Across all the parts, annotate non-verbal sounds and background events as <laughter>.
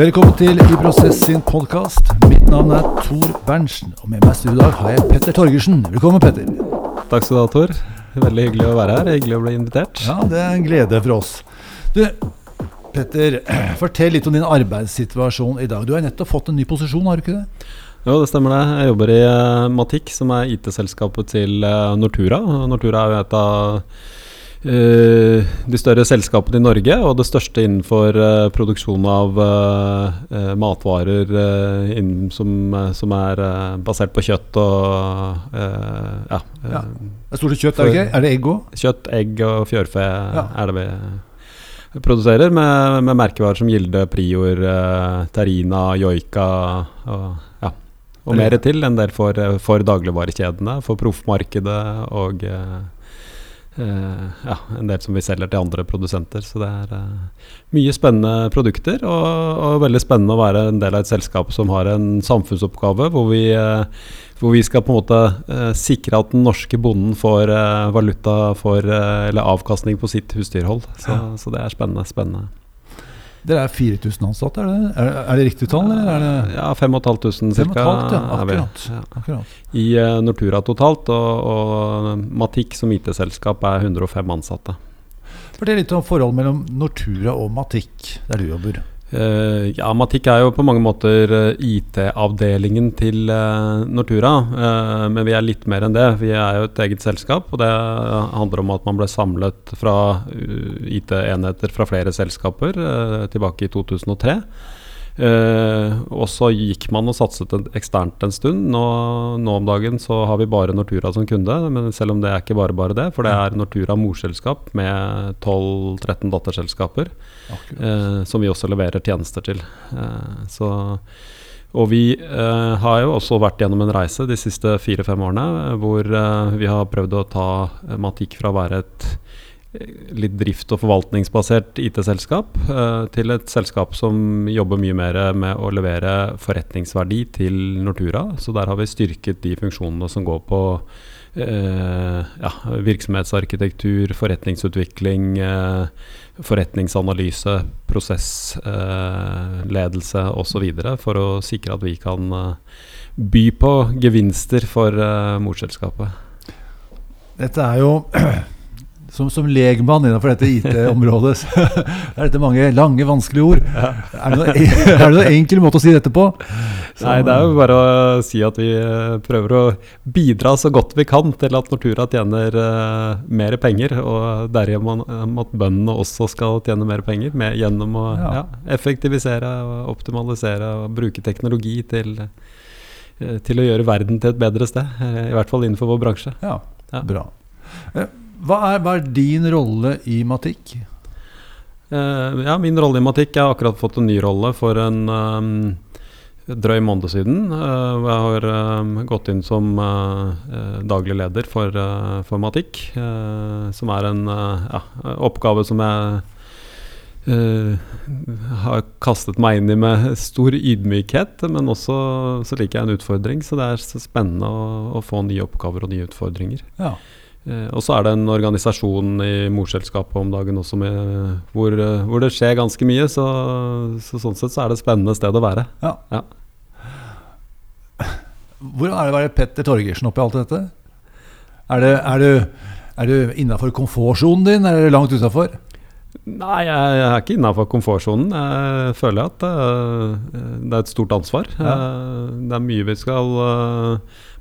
Velkommen til I Prosess sin podkast. Mitt navn er Tor Berntsen, og med meg i studio i dag har jeg Petter Torgersen. Velkommen, Petter. Takk skal du ha, Tor. Veldig hyggelig å være her. Hyggelig å bli invitert. Ja, det er en glede for oss. Du, Petter, <clears throat> fortell litt om din arbeidssituasjon i dag. Du har nettopp fått en ny posisjon, har du ikke det? Jo, det stemmer det. Jeg jobber i uh, Matic, som er IT-selskapet til uh, Nortura. Nortura er jo et av de større selskapene i Norge, og det største innenfor uh, produksjon av uh, matvarer innen, som, som, er basert på kjøtt og ja. ja. Det er stort sett kjøtt, er det ikke? Er det egg òg? Kjøtt, egg og fjørfe ja. er det vi produserer, med, med merkevarer som Gilde, Prior, Terina, Joika og, ja, og mer til. En del for, for dagligvarekjedene, for proffmarkedet og ja, en del som vi selger til andre produsenter. Så det er uh, mye spennende produkter, og, og, veldig spennende å være en del av et selskap som har en samfunnsoppgave hvor vi, uh, hvor vi skal på en måte sikre at den norske bonden får valuta for, eller avkastning på sitt husdyrhold. Så, så det er spennende. spennende. Dere er 4000 ansatte, er det, er, er det riktig tall? Eller er det ja, 5500 ca. Ja, akkurat, ja. akkurat. I uh, Nortura totalt, og, og Matic som IT-selskap er 105 ansatte. Fortell litt om forholdet mellom Nortura og Matic, der du jobber. Uh, ja, Matic er jo på mange måter uh, eh, IT-avdelingen til uh, Nortura. men vi er litt mer enn det. Vi er jo et eget selskap. Og det handler om at man ble samlet fra IT-enheter fra flere selskaper tilbake i 2003. Uh, og så gikk man og satset eksternt en stund. Nå, nå, om dagen så har vi bare Nortura som kunde, men selv om det er ikke bare bare det. For det er Nortura morselskap med 12-13 datterselskaper uh, som vi også leverer tjenester til. Uh, så og vi eh, har jo også vært gjennom en reise de siste fire-fem årene hvor eh, vi har prøvd å ta Matikk fra å være et litt drift- og forvaltningsbasert IT-selskap eh, til et selskap som jobber mye mer med å levere forretningsverdi til Nortura. Så der har vi styrket de funksjonene som går på eh, ja, virksomhetsarkitektur, forretningsutvikling, eh, forretningsanalyse, prosessledelse eh, osv. for å sikre at vi kan eh, by på gevinster for eh, morselskapet. Dette er jo <clears throat> som, som legmann innenfor dette IT-området, så <laughs> er dette mange lange, vanskelige ord. Ja. Er, det noen, er, det noen enkel måte å si dette på? Så, Nei, det er jo bare å si at vi eh, prøver å bidra så godt vi kan til at Nortura tjener uh, mer penger, og derigjennom at bøndene også skal tjene mer penger med, gjennom å ja. Ja, effektivisere, og optimalisere og bruke teknologi til, til å gjøre verden til et bedre sted. I hvert fall innenfor vår bransje. Ja, bra. Hva er, hva er din rolle i Matikk? Uh, ja, min rolle i Matikk Jeg har akkurat fått en ny rolle for en um, drøy måned siden. Uh, jeg har um, gått inn som uh, daglig leder for, for Matikk. som er en ja, oppgave som jeg har kastet meg inn i med stor ydmykhet. Men også så liker jeg en utfordring, så det er spennende å, å få nye oppgaver og nye utfordringer. Ja. Eh, og så er det en organisasjon i morselskapet om dagen også med, hvor, eh, hvor, det skjer ganske mye. Så, så, sånn sett så er det et spennende sted å være. Ja. ja. Hvordan er det å være Petter Torgersen oppi alt dette? Er, det, er du, er du innafor komfortsonen din, eller er du langt utafor? Nei, jeg er ikke innafor komfortsonen. Jeg føler at det, det er et stort ansvar. Ja. Det er mye vi skal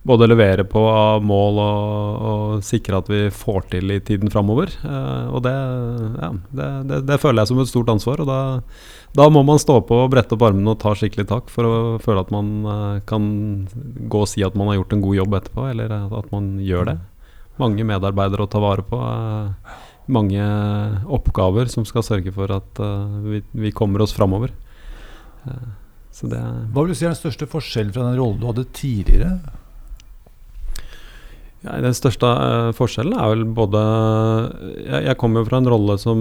både levere på mål og, og, sikre at vi får til i tiden framover. Uh, og det, ja, det, det, det, føler jeg som et stort ansvar. Og da, da, må man stå på og brette opp armene og ta skikkelig tak for å føle at man uh, kan gå og si at man har gjort en god jobb etterpå, eller at man gjør det. Mange medarbeidere å ta vare på. Uh, mange oppgaver som skal sørge for at vi, vi, kommer oss framover. Hva vil du si er den største forskjellen fra den rollen du hadde tidligere? Ja, den største uh, forskjellen er vel både Jeg, jeg kommer fra en rolle som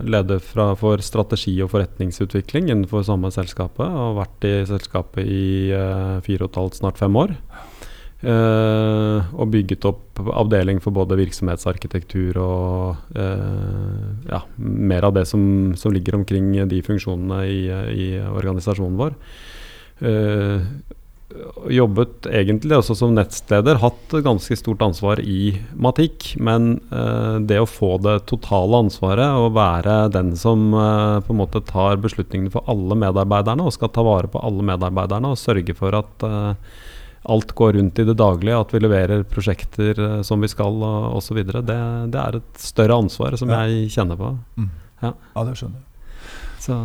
leder fra, for strategi og forretningsutvikling innenfor samme selskapet. Og har vært i selskapet i uh, fire og et halvt, snart fem år. Uh, og bygget opp avdeling for både virksomhetsarkitektur og uh, ja, mer av det som, som, ligger omkring de funksjonene i, i organisasjonen vår. Uh, jobbet egentlig også som nettsteder, hatt ganske stort ansvar i Matikk. Men det å få det totale ansvaret og være den som på en måte tar beslutningene for alle medarbeiderne og skal ta vare på alle medarbeiderne og sørge for at alt går rundt i det daglige, at vi leverer prosjekter uh, som vi skal osv. Det, det er et større ansvar som ja. jeg kjenner på. Mm. Ja. ja. det skjønner jeg. Så.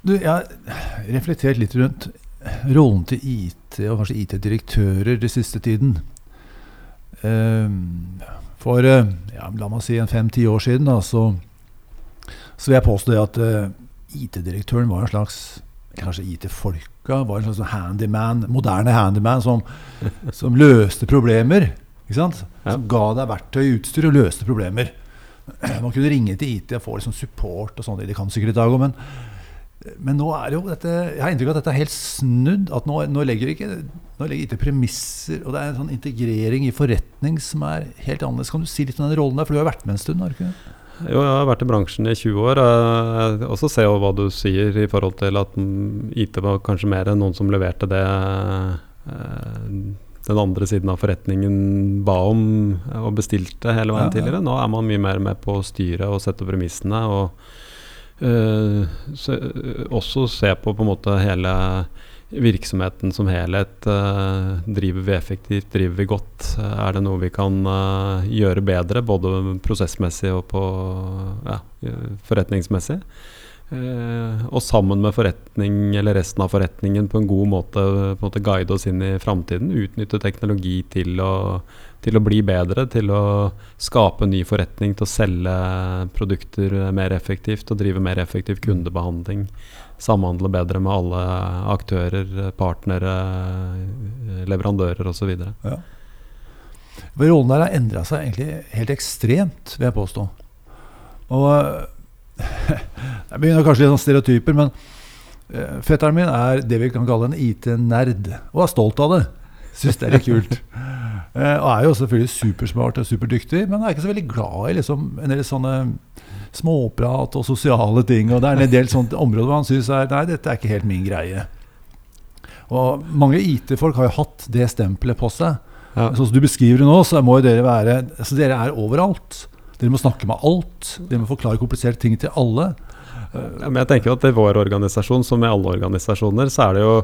Du, jeg har reflektert litt rundt rollen til IT, og kanskje IT-direktører den siste tiden. Uh, for ja, la meg si en fem-ti år siden da, så, så vil jeg påstå at IT-direktøren var en slags kanskje IT-folka var en slags handyman, moderne handyman som, <laughs> som løste problemer. Ikke sant? Som ga deg verktøy utstyr og løste problemer. <clears throat> Man kunne ringe til IT og få liksom support og sånt. Det kan sikkert i dag òg, men, men nå er jo dette, jeg har inntrykk av at dette er helt snudd. at Nå, nå legger ikke nå legger IT premisser, og det er en sånn integrering i forretning som er helt annerledes. Kan du si litt om den rollen der? For du har vært med en stund? har du ikke? Jo, jeg har vært i bransjen i 20 år. Og så ser jeg hva du sier i forhold til at IT var kanskje mer enn noen som leverte det eh, den andre siden av forretningen ba om og bestilte hele veien ja, ja. tidligere. Nå er man mye mer med på å styre og sette premissene. Og uh, se, også se på på en måte hele virksomheten som helhet. Uh, driver vi effektivt, driver vi godt? Er det noe vi kan gjøre bedre, både prosessmessig og på ja, forretningsmessig? Og sammen med forretning eller resten av forretningen på en god måte, en måte guide oss inn i framtiden. Utnytte teknologi til å, til å bli bedre, til å skape ny forretning, til å selge produkter mer effektivt og drive mer effektiv kundebehandling samhandle bedre med alle aktører, partnere, leverandører osv. Ja. Rollen der har endra seg egentlig helt ekstremt, vil jeg påstå. Og Det begynner kanskje litt sånn stereotyper, men uh, fetteren min er det vi kan kalle en IT-nerd, og er stolt av det. Syns det er litt kult. Uh, <laughs> og er jo selvfølgelig supersmart og superdyktig, men er ikke så veldig glad i liksom, en del sånne småprat og sosiale ting. Og det er en del sånt områder hvor han syns nei, dette er ikke helt min greie. Og mange IT-folk har jo hatt det stempelet på seg. Ja. Sånn som du beskriver det nå, så må jo dere være altså Dere er overalt. Dere må snakke med alt. Dere må forklare kompliserte ting til alle. Ja, men jeg tenker at I vår organisasjon, som i alle organisasjoner, så er det jo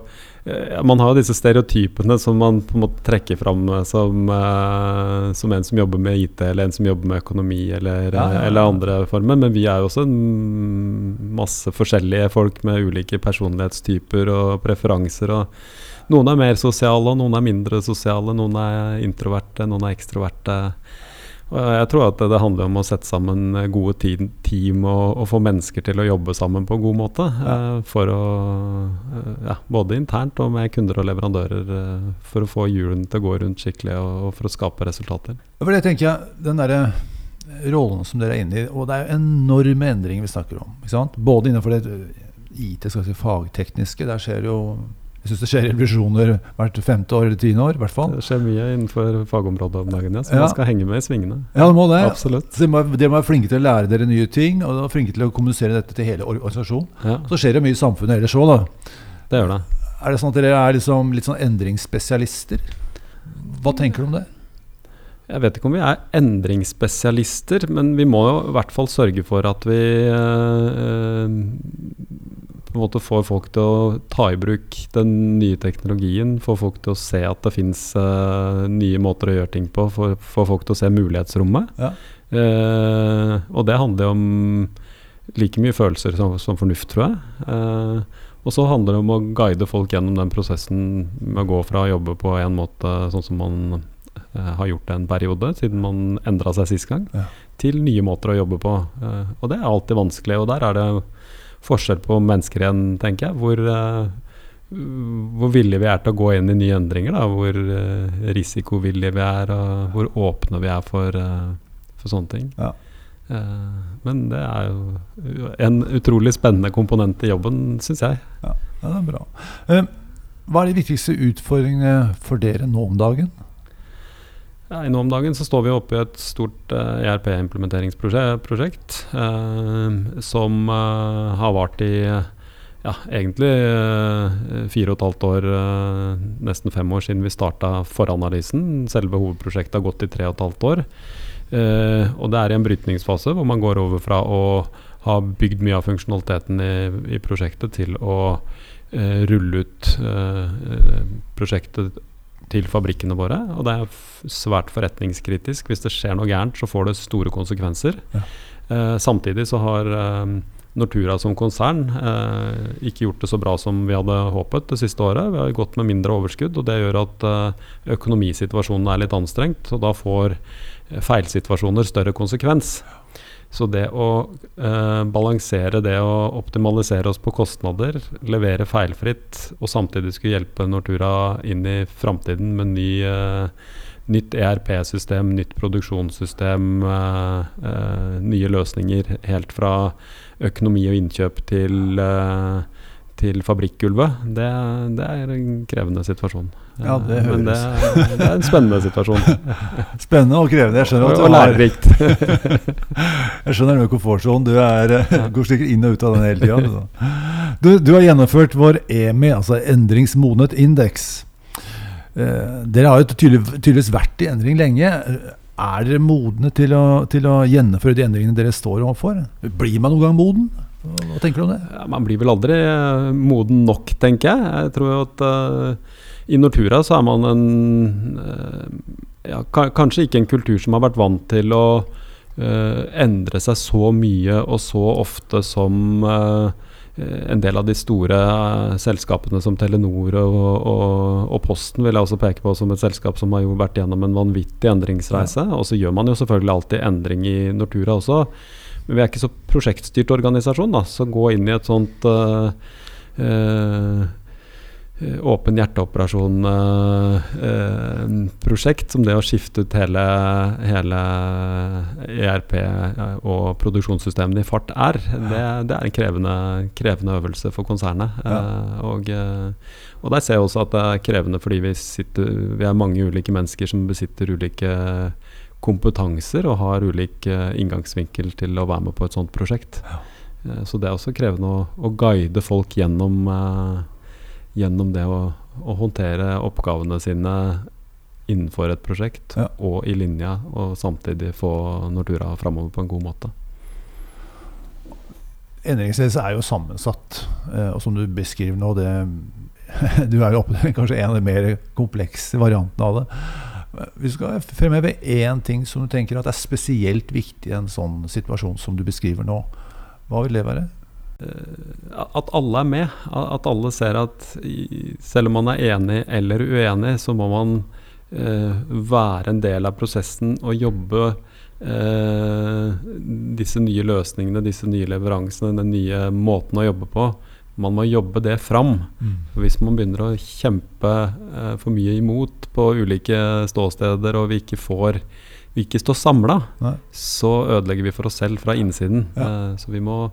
Man har jo disse stereotypene som man på en måte trekker fram eh, som, uh, som en som jobber med IT, eller en som jobber med økonomi, eller, ja, eller andre former. Men vi er jo også en masse forskjellige folk med ulike personlighetstyper og preferanser. og Noen er mer sosiale, og noen er mindre sosiale. Noen er introverte, noen er ekstroverte. Jeg tror at det handler om å sette sammen gode team og, og få mennesker til å jobbe sammen på en god måte. Uh, for å, uh, ja, både internt og med kunder og leverandører. For å få hjulene til å gå rundt skikkelig og, for å skape resultater. For det tenker jeg, den der rollen som dere er inne i, og det er jo enorme endringer vi snakker om. Både innenfor det IT, skal si, fagtekniske. Der skjer jo jeg syns det skjer revolusjoner hvert femte år eller tiende år. hvert fall. Det skjer mye innenfor fagområdet om dagen, ja, så ja. man skal henge med i svingene. Ja, det må det. Absolutt. Så dere må, dere må være flinke til å lære dere nye ting, og dere flinke til å kommunisere dette til hele organisasjonen. Ja. Så skjer det mye i samfunnet ellers òg, da. Det gjør det. Er det sånn at dere er liksom litt sånn endringsspesialister? Hva tenker du om det? Jeg vet ikke om vi er endringsspesialister, men vi må jo i hvert fall sørge for at vi øh, på en måte får folk til å ta i bruk den nye teknologien, får folk til å se at det fins uh, nye måter å gjøre ting på, får, folk til å se mulighetsrommet. Ja. Uh, og det handler om like mye følelser som, som fornuft, tror jeg. Uh, og så handler det om å guide folk gjennom den prosessen med å gå fra å jobbe på en måte sånn som man har gjort det en periode, siden man endra seg sist gang, ja. til nye måter å jobbe på. og det er alltid vanskelig. Og der er det forskjell på mennesker igjen, tenker jeg. Hvor, uh, hvor villige vi er til å gå inn i nye endringer. Da. Hvor uh, risikovillige vi er, og hvor åpne vi er for, uh, for sånne ting. Ja. men det er jo en utrolig spennende komponent i jobben, syns jeg. Ja, det er bra. Hva er de viktigste utfordringene for dere nå om dagen? Ja, nå om dagen så står vi oppe i et stort ERP-implementeringsprosjekt uh, som uh, har vart i ja, egentlig fire og et halvt år, nesten fem år siden vi starta foranalysen. Selve hovedprosjektet har gått i tre og et halvt år. og det er i en brytningsfase hvor man går over fra å ha bygd mye av funksjonaliteten i, i prosjektet til å rulle ut prosjektet til fabrikkene våre. Og det er svært forretningskritisk. Hvis det skjer noe gærent, så får det store konsekvenser. Ja. Eh, samtidig så har eh, Nortura som konsern eh, ikke gjort det så bra som vi hadde håpet det siste året. Vi har gått med mindre overskudd, og det gjør at økonomisituasjonen er litt anstrengt. Og da får feilsituasjoner større konsekvens. Så det å eh, balansere det å optimalisere oss på kostnader, levere feilfritt og samtidig skulle hjelpe Nortura inn i framtiden med ny, eh, nytt ERP-system, nytt produksjonssystem, eh, eh, nye løsninger helt fra økonomi og innkjøp til eh, til fabrikkgulvet, det, det, er en krevende situasjon. Ja, det høres. Men det, det er en spennende situasjon. <laughs> spennende og krevende. Jeg skjønner at du og lærerikt. <laughs> jeg skjønner den komfortsonen. Du er, <laughs> går sikkert inn og ut av den hele tida. Altså. Du, du, har gjennomført vår EMI, altså endringsmodnet indeks. Eh, dere har jo tydelig, tydeligvis vært i endring lenge. Er dere modne til å, til å gjennomføre de endringene dere står overfor? Blir man noen gang moden? Hva tenker du om det? Ja, man blir vel aldri moden nok, tenker jeg. Jeg tror at uh, i Nortura så er man en uh, ja, Kanskje ikke en kultur som har vært vant til å endre seg så mye og så ofte som en del av de store selskapene som Telenor og, og, og, Posten vil jeg også peke på som et selskap som har jo vært gjennom en vanvittig endringsreise. Ja. Og så gjør man jo selvfølgelig alltid endring i Nortura også. Men vi er ikke så prosjektstyrt organisasjon, da, så gå inn i et sånt uh, uh, åpen hjerteoperasjon-prosjekt uh, som det å skifte ut hele, hele ERP og produksjonssystemene i fart er. Det, det er en krevende, krevende, øvelse for konsernet. Ja. Og, og, der ser jeg også at det er krevende fordi vi, sitter, vi er mange ulike mennesker som besitter ulike kompetanser og har ulik inngangsvinkel til å være med på et sånt prosjekt. Ja. Så det er også krevende å, å guide folk gjennom, gjennom det å, å, håndtere oppgavene sine innenfor et prosjekt ja. og i linja, og samtidig få Nortura framover på en god måte. Endringsledelse er jo sammensatt, og som du beskriver nå det, <laughs> Du er jo oppe, <laughs> kanskje en av de mer komplekse variantene av det. Vi skal fremheve én ting som du tenker at er spesielt viktig i en sånn situasjon som du beskriver nå. Hva vil det være? Eh, at alle er med. At alle ser at selv om man er enig eller uenig, så må man eh, være en del av prosessen og jobbe eh, disse nye løsningene, disse nye leveransene, den nye måten å jobbe på man må jobbe det fram. Mm. Hvis man begynner å kjempe for mye imot på ulike ståsteder, og vi ikke får vi ikke står samla, så ødelegger vi for oss selv fra innsiden. Eh, så vi må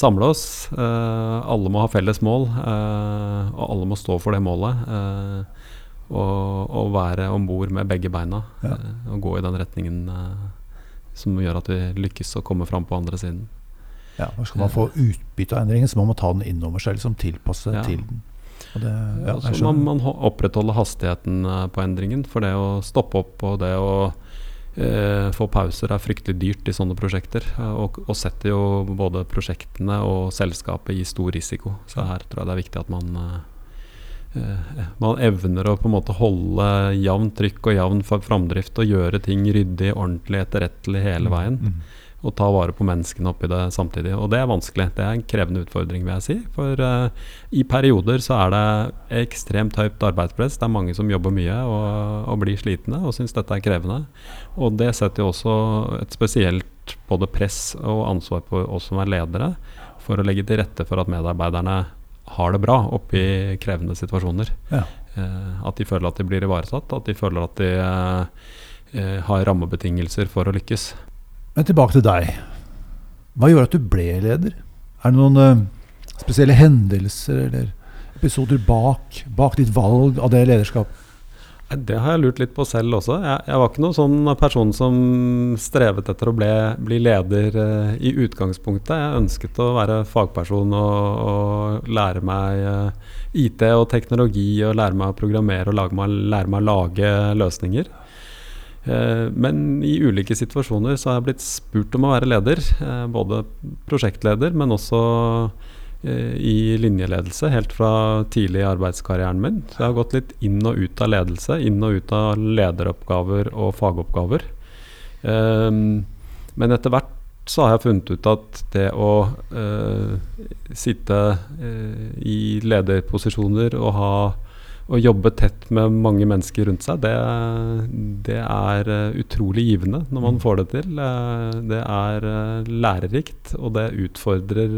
samle oss. Eh, alle må ha felles mål, eh, og alle må stå for det målet. Eh, og, og, være om bord med begge beina ja. Og gå i den retningen som gjør at vi lykkes å komme fram på andre siden. Ja, og Skal man få utbytte av endringen, så må man ta den innover seg, liksom tilpasse ja. til den. Det, ja, så må man opprettholde hastigheten på endringen. For det å stoppe opp og det å få pauser er fryktelig dyrt i sånne prosjekter. Eh, og, og, setter jo både prosjektene og selskapet i stor risiko. Så her tror jeg det er viktig at man eh, eh man evner å på en måte holde jevnt trykk og jevn framdrift og gjøre ting ryddig, ordentlig, etterrettelig hele mm, veien. Mm og ta vare på menneskene oppi det samtidig. Og det er vanskelig. Det er en krevende utfordring, vil jeg si. For uh, i perioder så er det ekstremt høyt arbeidspress. Det er mange som jobber mye og, og blir slitne og syns dette er krevende. Og det setter jo også et spesielt både press og ansvar på oss som er ledere, for å legge til rette for at medarbeiderne har det bra oppi krevende situasjoner. Ja. Uh, at de føler at de blir ivaretatt, at de føler at de uh, har rammebetingelser for å lykkes. Men tilbake til deg. Hva gjorde at du ble leder? Er det noen uh, spesielle hendelser eller episoder bak, bak ditt valg av det lederskapet? Det har jeg lurt litt på selv også. Jeg, jeg var ikke noen sånn person som strevet etter å ble, bli leder uh, i utgangspunktet. Jeg ønsket å være fagperson og, og lære meg uh, IT og teknologi og lære meg å programmere og meg, lære meg å lage løsninger. Uh, men i ulike situasjoner så har jeg blitt spurt om å være leder. både prosjektleder, men også Eh, i linjeledelse helt fra tidlig i arbeidskarrieren min. Så jeg har gått litt inn og ut av ledelse, inn og ut av lederoppgaver og fagoppgaver. Men etter hvert så har jeg funnet ut at det å sitte i lederposisjoner og ha å jobbe tett med mange mennesker rundt seg, det, det er uh, utrolig givende når man mm. får det til. Uh, det er uh, lærerikt, og det utfordrer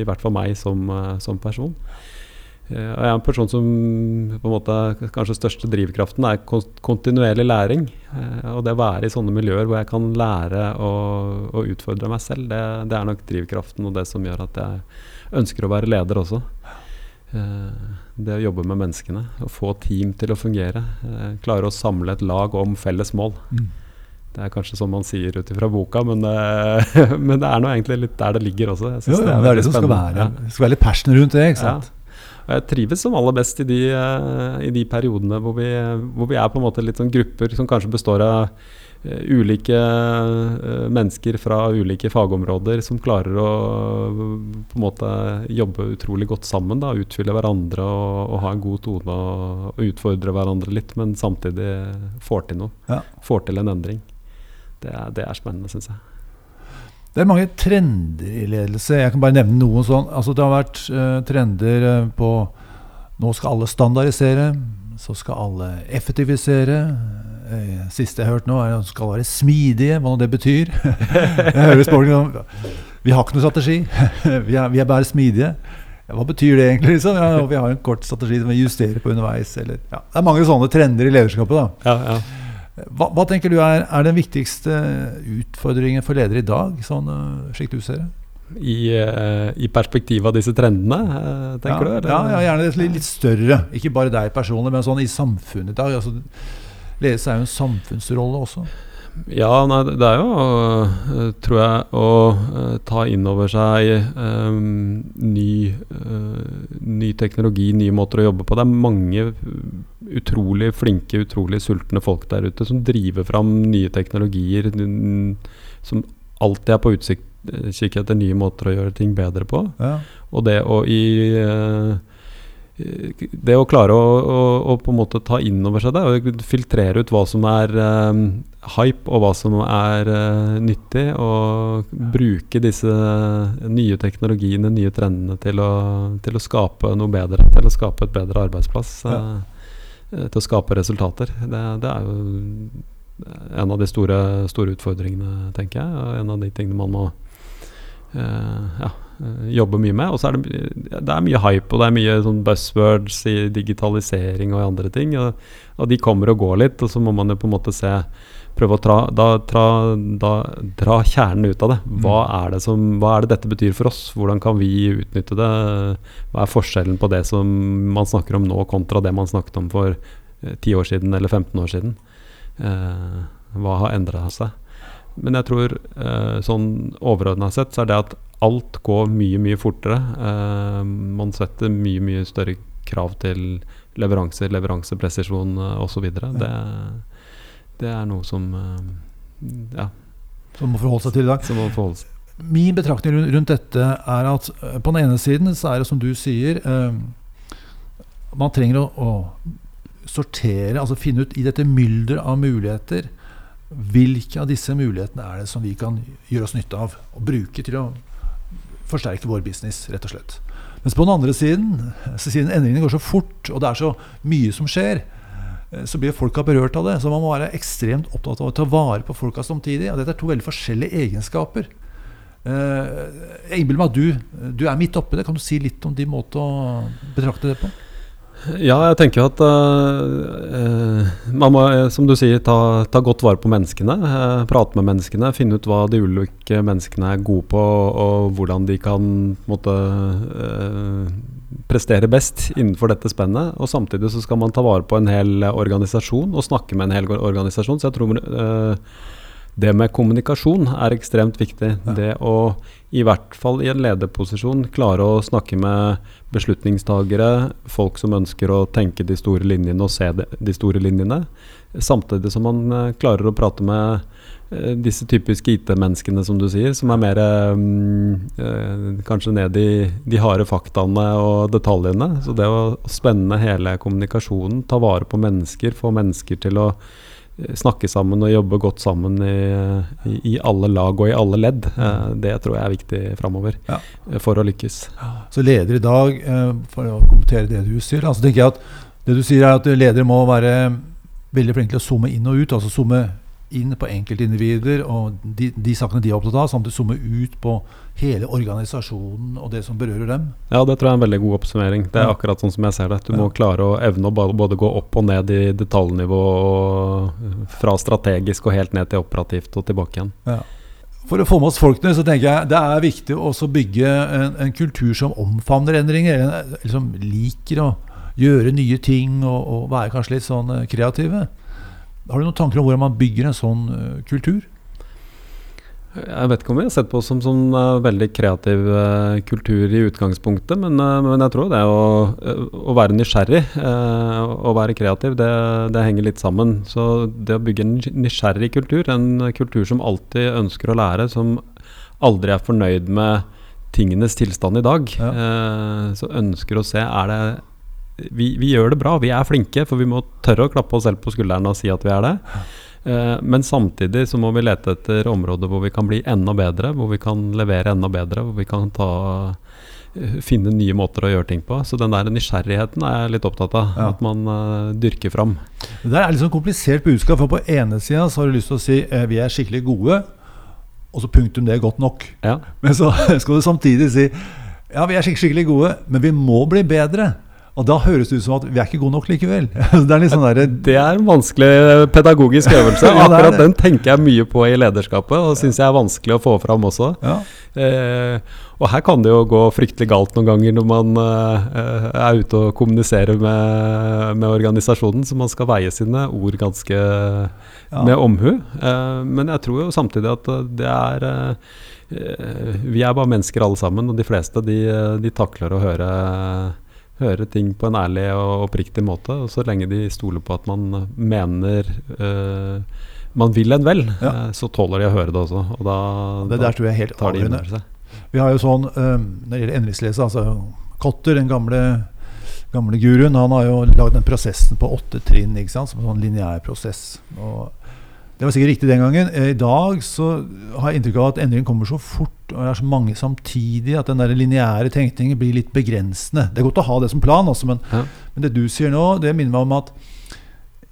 i hvert fall meg som, som person. jeg er en person som på en måte kanskje største drivkraften er kontinuerlig læring. og det å være i sånne miljøer hvor jeg kan lære å utfordre meg selv, det, det, er nok drivkraften og det som gjør at jeg ønsker å være leder også. Uh, det å jobbe med menneskene. Å få team til å fungere. Eh, klare å samle et lag om felles mål. Mm. Det er kanskje sånn man sier ut ifra boka, men, uh, <laughs> men, det er nå egentlig litt der det ligger også. jo, det, er det er det som skal være. Det skal være litt passion rundt det. ikke sant? Ja. Og jeg trives som aller best i de, i de periodene hvor vi, hvor vi, er på en måte litt sånn grupper som kanskje består av Eh, ulike uh, mennesker fra ulike fagområder som klarer å på en måte jobbe utrolig godt sammen. Da, utfylle hverandre og, og, ha en god tone og, og, utfordre hverandre litt, men samtidig får til noe. Ja. Får til en endring. Det er, det er spennende, syns jeg. Det er mange trender i ledelse. Jeg kan bare nevne noen sånn. Altså, det har vært uh, trender på Nå skal alle standardisere. Så skal alle effektivisere. Eh, siste jeg har hørt nå, er at de skal være smidige, hva nå det betyr. <laughs> jeg hører spårene om Vi har ikke noen strategi, <laughs> vi, er, vi er, bare smidige. Ja, hva betyr det egentlig? Liksom? Ja, vi har en kort strategi som vi justerer på underveis. Eller, ja. Det er mange sånne trender i lederskapet. da. Hva, hva, tenker du er, er, den viktigste utfordringen for ledere i dag, sånn, eh, slik du ser det? I, uh, i perspektiv av disse trendene, uh, tenker ja, du? Ja, ja, gjerne litt, litt, større. Ikke bare deg personlig, men sånn i samfunnet i dag. Altså, Ledelse er jo en samfunnsrolle også. Ja, nei, det er jo, uh, tror jeg, å uh, ta inn over seg um, ny, uh, ny, teknologi, nye måter å jobbe på. Det er mange utrolig flinke, utrolig sultne folk der ute som driver fram nye teknologier, som alltid er på utkikk etter nye måter å gjøre ting bedre på. Ja. Og det å i det å klare å, å, å, på en måte ta inn over seg det, og filtrere ut hva som er um, hype og hva som er uh, nyttig, og bruke disse nye teknologiene, nye trendene, til å, til å, skape noe bedre. Til å skape et bedre arbeidsplass. Ja. Uh, til å skape resultater. Det, det, er jo en av de store, store utfordringene, tenker jeg. Og en av de tingene man må uh, ja, jobber mye med. Og så er det, det er mye hype, og det er mye sånn buzzwords i digitalisering og i andre ting. Og, og, de kommer og går litt, og så må man jo på en måte se Prøve å tra, da, tra, da, dra kjernen ut av det. Mm. Hva er det, som, hva er det dette betyr for oss? Hvordan kan vi utnytte det? Hva er forskjellen på det som man snakker om nå, kontra det man snakket om for eh, 10 år siden eller 15 år siden? Eh, hva har endra seg? Men jeg tror eh, sånn overordna sett så er det at alt går mye, mye fortere. Uh, man setter mye, mye større krav til leveranser, leveransepresisjon uh, osv. Ja. Det, det er noe som uh, ja. Som må forholde seg til i dag. Min betraktning rundt dette er at på den ene siden så er det som du sier Man trenger å, å, sortere, altså finne ut i dette mylder av muligheter hvilke av disse mulighetene er det som vi kan gjøre oss nytte av og bruke til å forsterke vår business, rett og slett. Mens på den andre siden, siden endringene går så fort, og det er så mye som skjer, eh, så blir folka berørt av det. Så man må være ekstremt opptatt av å ta vare på folka samtidig. Og dette er to veldig forskjellige egenskaper. Jeg innbiller meg at du, du er midt oppi det. Kan du si litt om din måte å betrakte det på? Ja, jeg tenker jo at uh, man må, som du sier, ta, ta godt vare på menneskene. Uh, prate med menneskene. Finne ut hva de ulike menneskene er gode på, og hvordan de kan måtte, uh, prestere best innenfor dette spennet. Og samtidig så skal man ta vare på en hel organisasjon og snakke med en hel organisasjon. Så jeg tror det med kommunikasjon er ekstremt viktig. Ja. Det å i hvert fall i en lederposisjon klare å snakke med beslutningstagere, folk som ønsker å tenke de store linjene og se de, store linjene. Samtidig som man uh, klarer å prate med uh, disse typiske IT-menneskene, som du sier, som er mer uh, kanskje ned i de harde faktaene og detaljene. Så det å spenne hele kommunikasjonen, ta vare på mennesker, få mennesker til å snakke sammen og jobbe godt sammen i, i, i, alle lag og i alle ledd. Eh, det tror jeg er viktig framover ja. Eh, for å lykkes. Så leder i dag, eh, for å kommentere det du sier, altså tenker jeg at det du sier er at ledere må være veldig flinke til å zoome inn og ut. altså zoome inn på enkeltindivider og de, de, sakene de er opptatt av, samtidig zoome ut på hele organisasjonen og det som berører dem. Ja, det tror jeg er en veldig god oppsummering. Det er ja. akkurat sånn som jeg ser det. Du ja. må klare å evne å både gå opp og ned i detaljnivå, fra strategisk og helt ned til operativt og tilbake igjen. Ja. For å få med oss folkene så tenker jeg det er viktig å bygge en, en, kultur som omfavner endringer. Eller, liksom liker å gjøre nye ting og, og være kanskje litt sånn eh, kreative. Har du noen tanker om hvordan man bygger en sånn uh, kultur? Jeg vet ikke om vi har sett på som, som uh, veldig kreativ uh, kultur i utgangspunktet, men, men, jeg tror det å, å være nysgjerrig og være kreativ, det, det, henger litt sammen. Så det å bygge en nysgjerrig kultur, en kultur som alltid ønsker å lære, som aldri er fornøyd med tingenes tilstand i dag, ja. så ønsker å se er det vi, vi, gjør det bra, vi er flinke, for vi må tørre å klappe oss selv på skulderen og si at vi er det. Uh, men samtidig så må vi lete etter områder hvor vi kan bli enda bedre, hvor vi kan levere enda bedre, hvor vi kan ta, uh, finne nye måter å gjøre ting på. Så den der nysgjerrigheten er jeg litt opptatt av. Ja. At man uh, dyrker fram. Det er litt sånn komplisert budskap. For på ene sida har du lyst til å si vi er skikkelig gode, og så punktum det er godt nok. Ja. Men så <laughs> skal du samtidig si ja, vi er skikkelig gode, men vi må bli bedre. Og da høres det ut som at vi er ikke gode nok likevel. <laughs> det, er sånn der, det er en vanskelig pedagogisk øvelse. <laughs> Akkurat den tenker jeg mye på i lederskapet, og syns jeg er vanskelig å få fram også. Ja. Eh, og her kan det jo gå fryktelig galt noen ganger når man eh, er ute og kommuniserer med, med, organisasjonen, så man skal veie sine ord ganske ja. med omhu. Eh, men jeg tror jo samtidig at det er eh, Vi er bare mennesker alle sammen, og de fleste de, de takler å høre høre ting på en ærlig og oppriktig måte. Og så lenge de stoler på at man mener uh, man vil en vel, ja. uh, så tåler de å høre det også. Og da, det der tror jeg er helt avgjørende. Vi har jo sånn um, når det gjelder endringslese, altså Kotter, den gamle, gamle guruen, han har jo lagd den prosessen på åtte trinn, ikke sant, som en sånn lineær prosess. Og det var sikkert riktig den gangen. Eh, I dag så har jeg inntrykk av at endringen kommer så fort og det er så mange samtidig at den der lineære tenkningen blir litt begrensende. Det er godt å ha det som plan, også, men, ja. men, det du sier nå, det minner meg om at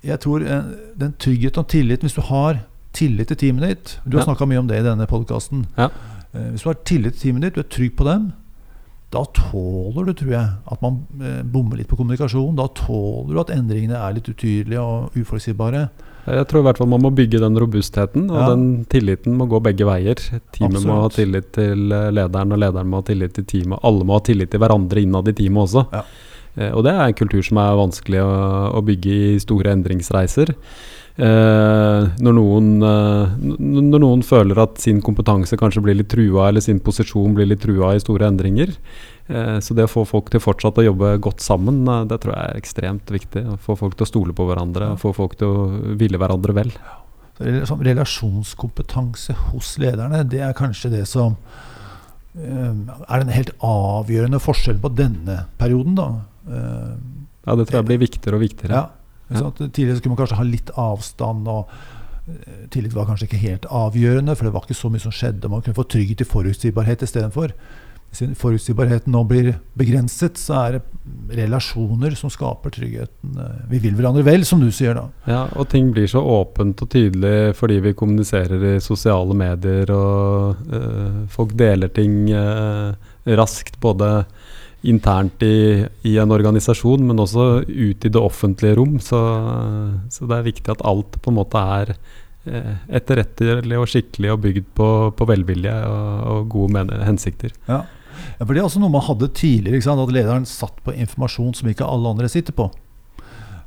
jeg tror eh, den tryggheten og tilliten Hvis du har tillit til teamet ditt Du har ja. snakka mye om det i denne podkasten. Ja. Eh, hvis du har tillit til teamet ditt, du er trygg på dem, da tåler du, tror jeg, at man bommer litt på kommunikasjon. Da tåler du at endringene er litt utydelige og uforutsigbare. Jeg tror i hvert fall man må bygge den robustheten, og ja. den tilliten må gå begge veier. Teamet Absolutt. må ha tillit til eh, lederen, og lederen må ha tillit til teamet. Alle må ha tillit til hverandre innad i teamet også. Ja. Eh, og det er en kultur som er vanskelig å, å bygge i store endringsreiser. Eh, når, noen, eh, når, noen, føler at sin kompetanse kanskje blir litt trua, eller sin posisjon blir litt trua i store endringer. Eh, så det å få folk til fortsatt å jobbe godt sammen, det tror jeg er ekstremt viktig. Å få folk til å stole på hverandre, få folk til å ville hverandre vel. Sånn relasjonskompetanse hos lederne, det er kanskje det som er den helt avgjørende forskjellen på denne perioden, da. Ja, det tror jeg blir viktigere og viktigere. Ja. Ja. tidligere skulle man kanskje ha litt avstand. og eh, Tillit var kanskje ikke helt avgjørende, for det var ikke så mye som skjedde. Man kunne få trygghet i forutsigbarhet istedenfor. Siden forutsigbarheten nå blir begrenset, så er det relasjoner som skaper tryggheten. Eh, vi vil hverandre vel, som du sier da. Ja, og ting blir så åpent og tydelig fordi vi kommuniserer i sosiale medier, og øh, folk deler ting øh, raskt. både internt i, i, en organisasjon, men også ut i det offentlige rom. Så, så, det er viktig at alt på en måte er eh, etterrettelig og skikkelig og bygd på, på velvilje og, og gode hensikter. Ja. ja. for Det er også noe man hadde tidligere, at lederen satt på informasjon som ikke alle andre sitter på.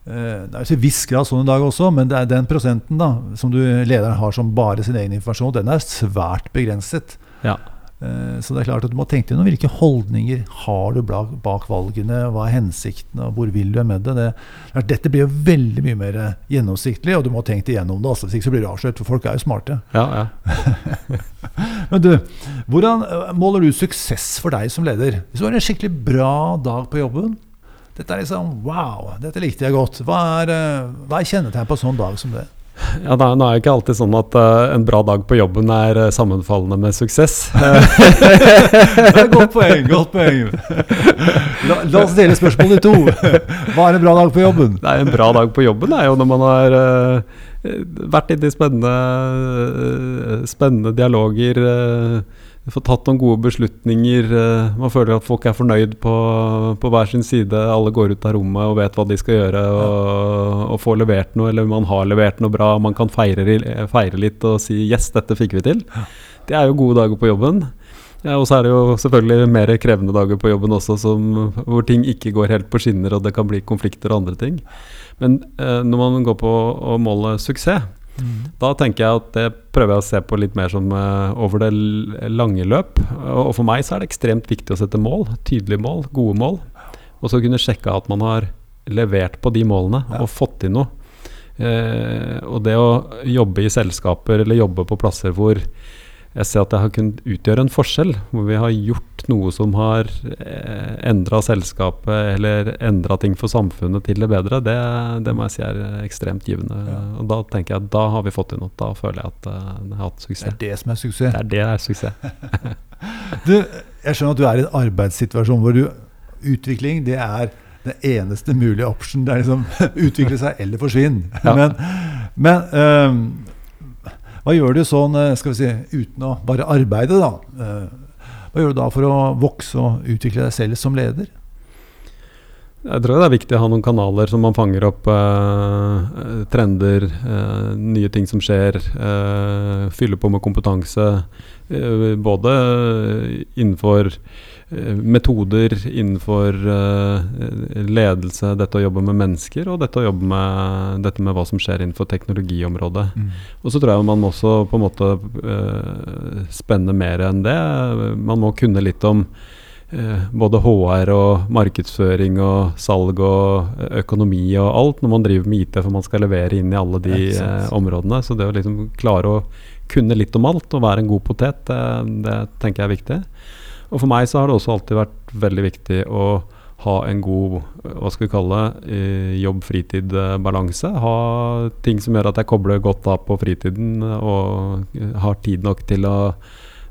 Eh, det er til viss grad sånn i dag også, men det er den prosenten da, som du, lederen har som bare sin egen informasjon, den er svært begrenset. Ja. Eh, så det er klart at du må tenke deg hvilke holdninger har du bak valgene, hva er hensikten, og hvor vil du med det. det dette blir jo veldig mye mer gjennomsiktlig, og du må ha tenkt igjennom det. Altså, hvis ikke så blir du avslørt, for folk er jo smarte. Ja, ja. <laughs> Men du, hvordan eh, måler du suksess for deg som leder? Hvis du har en skikkelig bra dag på jobben, dette er liksom Wow, dette likte jeg godt. Hva er, eh, hva er kjennetegn på en sånn dag som det? Ja, Nå er det ikke alltid sånn at uh, en bra dag på jobben er uh, sammenfallende med suksess. <laughs> det er godt poeng. godt poeng. La, la, oss dele spørsmålet i to. Hva er en bra dag på jobben? Nei, En bra dag på jobben er jo når man har uh, vært inne i spennende, spennende dialoger. Få tatt noen gode beslutninger. Man føler at folk er fornøyd på, på, hver sin side. Alle går ut av rommet og vet hva de skal gjøre og, og får levert noe, eller man har levert noe bra. Man kan feire, feire litt og si 'yes, dette fikk vi til'. Det er jo gode dager på jobben. Ja, og så er det jo selvfølgelig mer krevende dager på jobben også, som, hvor ting ikke går helt på skinner og det kan bli konflikter og andre ting. Men eh, når man går på å måle suksess, mm. da tenker jeg at det prøver jeg å se på litt mer som uh, over det lange løp. Og, og for meg så er det ekstremt viktig å sette mål, tydelige mål, gode mål. Og så kunne sjekke at man har levert på de målene ja. og fått til noe. Uh, og det å jobbe i selskaper eller jobbe på plasser hvor jeg ser at jeg har kunnet utgjøre en forskjell. Hvor vi har gjort noe som har eh, endra selskapet eller endra ting for samfunnet til det bedre. Det, det, må jeg si er ekstremt givende. Ja. Og Da tenker jeg at da har vi fått til noe. Da føler jeg at det jeg har hatt suksess. Det er det som er suksess? Det er det er suksess. <laughs> du, jeg skjønner at du er i en arbeidssituasjon hvor du, utvikling det er den eneste mulige option. Det er liksom <laughs> utvikle seg eller forsvinne. Ja. Men, men um, hva gjør du sånn, skal vi si, uten å bare arbeide, da? Eh, hva gjør du da for å vokse og utvikle deg selv som leder? Jeg tror det er viktig å ha noen kanaler som man fanger opp eh, trender, eh, nye ting som skjer. Eh, fyller på med kompetanse. Eh, både innenfor metoder innenfor uh, ledelse, dette å jobbe med mennesker, og dette å jobbe med dette med hva som skjer innenfor teknologiområdet. Mm. Og så tror jeg man må også på en måte uh, spenne mer enn det. Man må kunne litt om både HR og markedsføring og salg og økonomi og alt når man driver med IT, for man skal levere inn i alle de områdene. Så det å liksom klare å kunne litt om alt og være en god potet, det, det tenker jeg er viktig. Og for meg så har det også alltid vært veldig viktig å ha en god hva skal vi kalle det, jobb-fritid-balanse. Ha ting som gjør at jeg kobler godt av på fritiden og har tid nok til å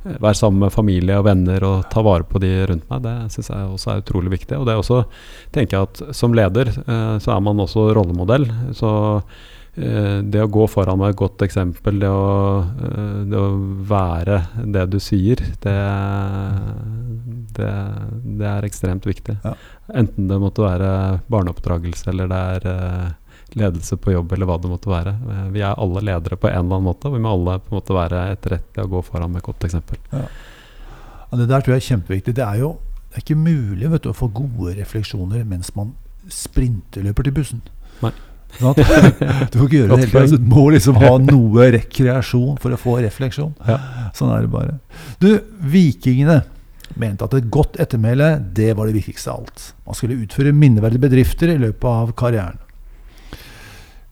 være sammen med familie og venner og ta vare på de rundt meg. Det syns jeg også er utrolig viktig. Og det er også, tenker jeg at som leder eh, så er man også rollemodell. Så Eh, det å gå foran med et godt eksempel, det å, eh, det å være det du sier, det, det, det er ekstremt viktig. Ja. Enten det måtte være barneoppdragelse eller det er eh, ledelse på jobb eller hva det måtte være. Vi er alle ledere på en eller annen måte, og vi må alle på en måte være etterrettelige og gå foran med et godt eksempel. Ja. Ja, det der tror jeg er kjempeviktig. Det er jo det er ikke mulig du, å få gode refleksjoner mens man sprinterløper til bussen. Nei. Sånn <laughs> du får ikke gjøre det hele tida. Du må liksom ha noe rekreasjon for å få refleksjon. Ja. Sånn er det bare. Du, vikingene mente at et godt ettermæle det var det viktigste av alt. Man skulle utføre minneverdige bedrifter i løpet av karrieren.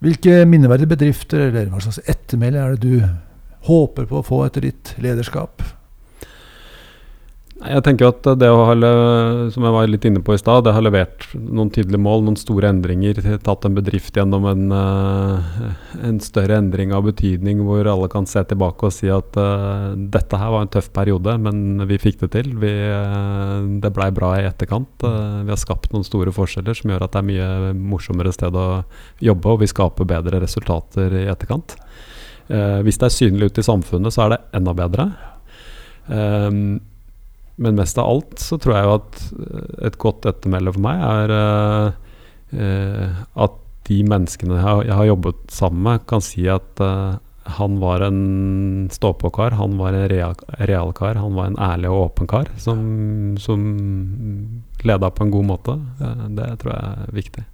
Hvilke minneverdige bedrifter eller hva slags ettermæle er det du håper på å få etter ditt lederskap? Jeg tenker at det å ha, som jeg var litt inne på i stad, det har levert noen tydelige mål, noen store endringer, tatt en bedrift gjennom en, eh, en større endring av betydning, hvor alle kan se tilbake og si at uh, dette her var en tøff periode, men vi fikk det til. Vi, uh, det blei bra i etterkant. Uh, vi har skapt noen store forskjeller som gjør at det er mye morsommere sted å jobbe, og vi skaper bedre resultater i etterkant. hvis det er synlig ute i samfunnet, så er det enda bedre. Um, men mest av alt så tror jeg jo at et godt ettermæle for meg er uh, uh, at de menneskene jeg har, jeg har, jobbet sammen med, kan si at uh, han var en stå-på-kar, han var en real-kar, han var en ærlig og åpen kar som, som leda på en god måte. Det tror jeg er viktig.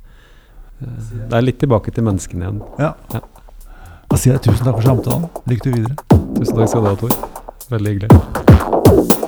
Det er litt tilbake til menneskene igjen. Ja. ja. Da sier jeg tusen takk for samtalen. Lykke til videre. Tusen takk skal du ha, Tor. Veldig hyggelig.